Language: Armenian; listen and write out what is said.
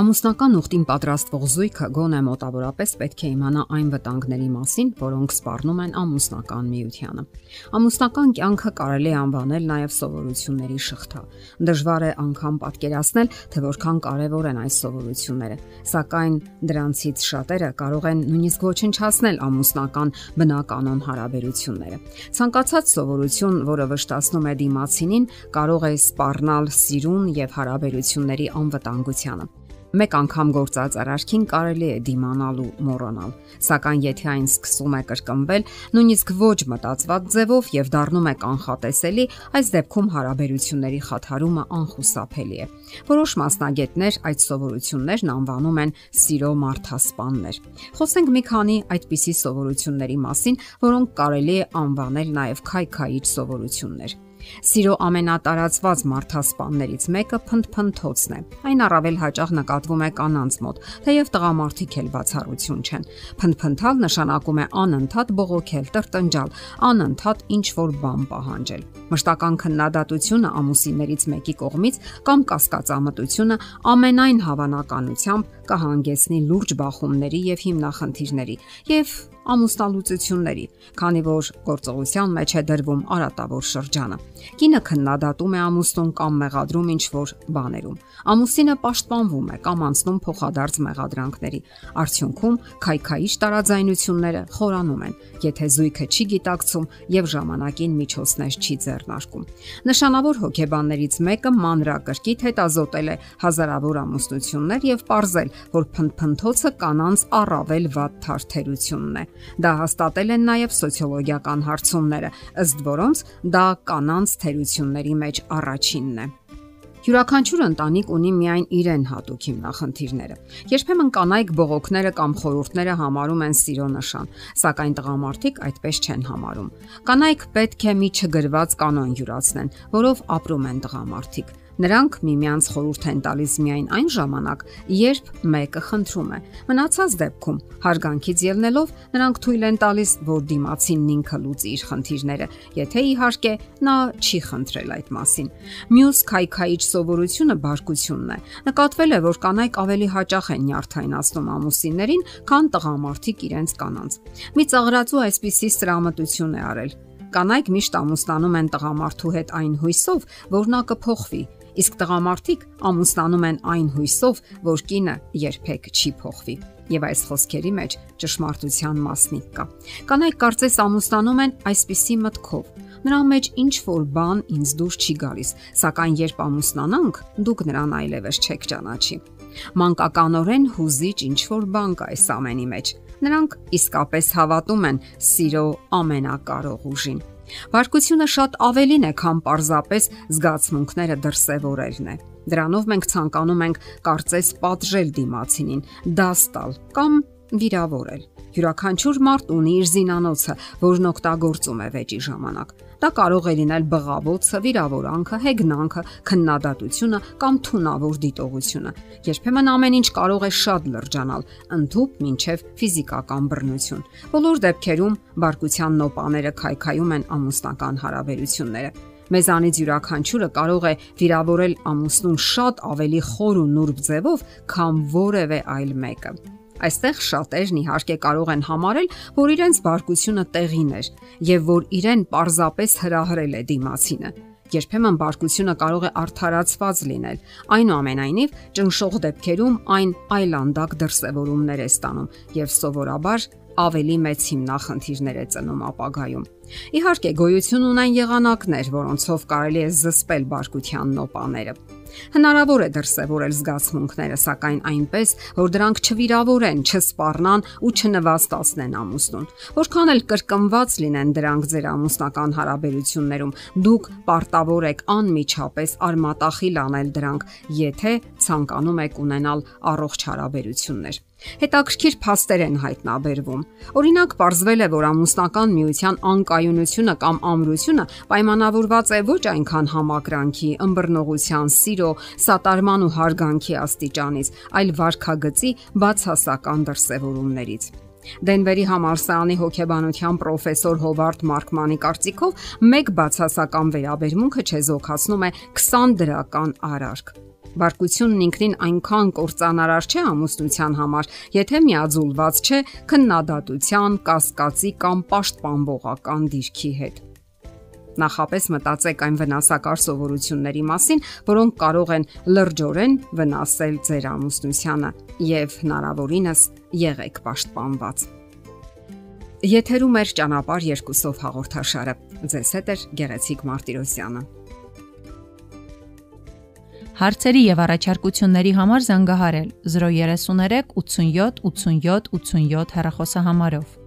Ամուսնական ուխտին պատրաստվող զույգը գոնե մոտավորապես պետք է իմանա այն վտանգների մասին, որոնք սպառնում են ամուսնական միությանը։ Ամուսնական կյանքը կարելի է անվանել նաև սովորությունների շղթա։ Դժվար է անգամ պատկերացնել, թե որքան կարևոր են այս սովորությունները, սակայն դրանցից շատերը կարող են նույնիսկ ոչնչացնել ամուսնական բնականon հարաբերությունները։ Ցանկացած սովորություն, որը վշտացնում է դիմացինին, կարող է սպառնալ սիրուն եւ հարաբերությունների անվտանգությանը։ Մեկ անգամ գործած արարքին կարելի է դիմանալ ու մոռանալ, սակայն եթե այն սկսում է կրկնվել, նույնիսկ ոչ մտածված ձևով եւ դառնում է կանխատեսելի, այս դեպքում հարաբերությունների խաթարումը անխուսափելի է։ Որոշ մասնագետներ այդ սովորություններն անվանում են սիրո մարդասպաններ։ Խոսենք մի քանի այդպիսի սովորությունների մասին, որոնք կարելի է անվանել նաև քայքայիչ սովորություններ։ Սիրո ամենատարածված մարդասպաններից մեկը փնփնթոցն է։ Այն առավել հաճախ նկատվում է կանանց մոտ, թեև տղամարդիկ էլ բացառություն չեն։ Փնփնթալ նշանակում է անընդհատ բողոքել, տրտնջալ, անընդհատ ինչ որ բան պահանջել։ Մշտական քննադատությունը ամուսիններից մեկի կողմից կամ կասկածամտությունը ամենայն հավանականությամբ կհանգեցնի լուրջ բախումների եւ հիմնախնդիրների եւ ամուսնալուծությունների, քանի որ գործողության մեջ է դրվում արատավոր շրջանը։ Կինը քննադատում է ամուսնուն կամ մեղադրում ինչ որ բաներում։ Ամուսինը պաշտպանվում է կամ անցնում փոխադարձ մեղադրանքների։ Արդյունքում քայքայիչ տարաձայնությունները խորանում են, եթե զույգը չի գիտակցում եւ ժամանակին միջոցներ չի ձեռնարկում։ Նշանավոր հոգեբաններից մեկը մանրակրկիտ հետազոտել է հազարավոր ամուսնություններ եւ ողրզել, որ փնփնթոցը կանանց առավել վատ թարթերությունն է։ Դա հաստատել են նաև սոցիոլոգիական հարցումները, ըստ որոնց դա կանանց թերությունների մեջ առաջինն է։ Յուրաքանչյուր ընտանիք ունի միայն իրեն հատուկ հիմնախնդիրները։ Երբեմն կանայք բողոքները կամ խորհուրդները համարում են սիրո նշան, սակայն տղամարդիկ այդպես չեն համարում։ Կանայք պետք է մի չգրված կանոն յուրացնեն, որով ապրում են տղամարդիկ։ Նրանք միմյանց խորհուրդ են տալիս միայն այն ժամանակ, երբ մեկը խնդրում է։ Մնացած դեպքում հարգանքից ելնելով նրանք թույլ են տալիս, որ դիմացինն ինքը լուծի իր խնդիրները, եթե իհարկե նա չի խնդրել այդ մասին։ Մյուս քայքայիչ սովորությունը բարկությունն է։ Նկատվել է, որ կանայք ավելի հաճախ են նյարդայնացնում ամուսիններին, քան տղամարդիկ իրենց կանանց։ Մի ծաղրացու այսպիսի սրամտություն է արել. Կանայք միշտ ամուսնանում են տղամարդու հետ այն հույսով, որ նա կփոխվի, իսկ տղամարդիկ ամուսնանում են այն հույսով, որ կինը երբեք չի փոխվի։ Եվ այս խոսքերի մեջ ճշմարտության մասնիկ կա։ Կանայք կարծես ամուսնանում են այսպիսի մտքով. նրա մեջ ինչ որ բան ինձ դուր չի գալիս, սակայն երբ ամուսնանանք, դուք նրան այլևս չեք ճանաչի։ Մանկականորեն հուզիչ ինչ որ բան կա այս ամենի մեջ։ Նրանք իսկապես հավատում են սիրո ամենակարող ուժին Բարկությունը շատ ավելին է, քան պարզապես զգացմունքները դրսևորելն է։ Դրանով մենք ցանկանում ենք կարծես պատժել դիմացինին, դաս տալ կամ վիրավորել։ Յուրաքանչյուր մարդ ունի իր զինանոցը, որն օգտագործում է վեճի ժամանակ։ Դա կարող է լինել բղավոցը, վիրավորանքը, հեգնանքը, քննադատությունը կամ թունավոր դիտողությունը։ Երբեմն ամեն ինչ կարող է շատ լրջանալ, ընդհուպ մինչև ֆիզիկական բռնություն։ Բոլոր դեպքերում բարկության նոպաները քայքայում են ամուսնական հարաբերությունները։ Մեզանից յուրաքանչյուրը կարող է վիրավորել ամուսնուն շատ ավելի խոր ու նուրբ ձևով, քան որևէ այլ մեկը։ Այստեղ շատերն իհարկե կարող են համարել, որ իրենց բարկությունը տեղին էր եւ որ իրեն պարզապես հրահրել է դիմացինը։ Երբեմն բարկությունը կարող է արդարացված լինել։ Այնուամենայնիվ, ճնշող դեպքերում այն այլանդակ դրսևորումներ է ստանում եւ սովորաբար ավելի մեծ հիմնախնդիրներ է ծնում ապագայում։ Իհարկե, գոյություն ունեն եղանակներ, որոնցով կարելի է զսպել բարկության նոպաները։ Հնարավոր է դրսևորել զգացմունքները, սակայն այնպես, որ դրանք չվիրավորեն, չսպառնան ու չնվաստացնեն ամուսնուն։ Որքան էլ կրկնված լինեն դրանք ձեր ամուսնական հարաբերություններում, դուք պարտավոր եք անմիջապես արմատախիլ անել դրանք, եթե ցանկանում եք ունենալ առողջ հարաբերություններ։ Հետաքրքիր փաստեր են հայտնաբերվում։ Օրինակ, ողջվել է, որ ամուսնական միության անկայունությունը կամ ամրությունը պայմանավորված է ոչ այնքան համակրանքի, ըմբռնողության, սիրո, սատարման ու հարգանքի աստիճանից, այլ վարքագծի բացասական դրսևորումներից։ Դենվերի համալսարանի հոգեբանության պրոֆեսոր Հովարդ Մարկմանի կարծիքով մեկ բացասական վերաբերմունքը չեզոքացնում է 20 դրական արարք։ Բարկությունն ինքնին այնքան կործանարար չէ ամուսնության համար, եթե միաձուլված չէ քննադատության, կասկածի կամ պաշտպանողական դիրքի հետ։ Նախապես մտածեք այն վնասակար սովորությունների մասին, որոնք կարող են լրջորեն վնասել ձեր ամուսնությանը եւ հնարավորինս եղեք պաշտպանված։ Եթերում է ճանապարհ երկուսով հաղորդաշարը։ Ձեզ հետ է Գեղեցիկ Մարտիրոսյանը։ Հարցերի եւ առաջարկությունների համար զանգահարել 033 87 87 87 հեռախոսահամարով։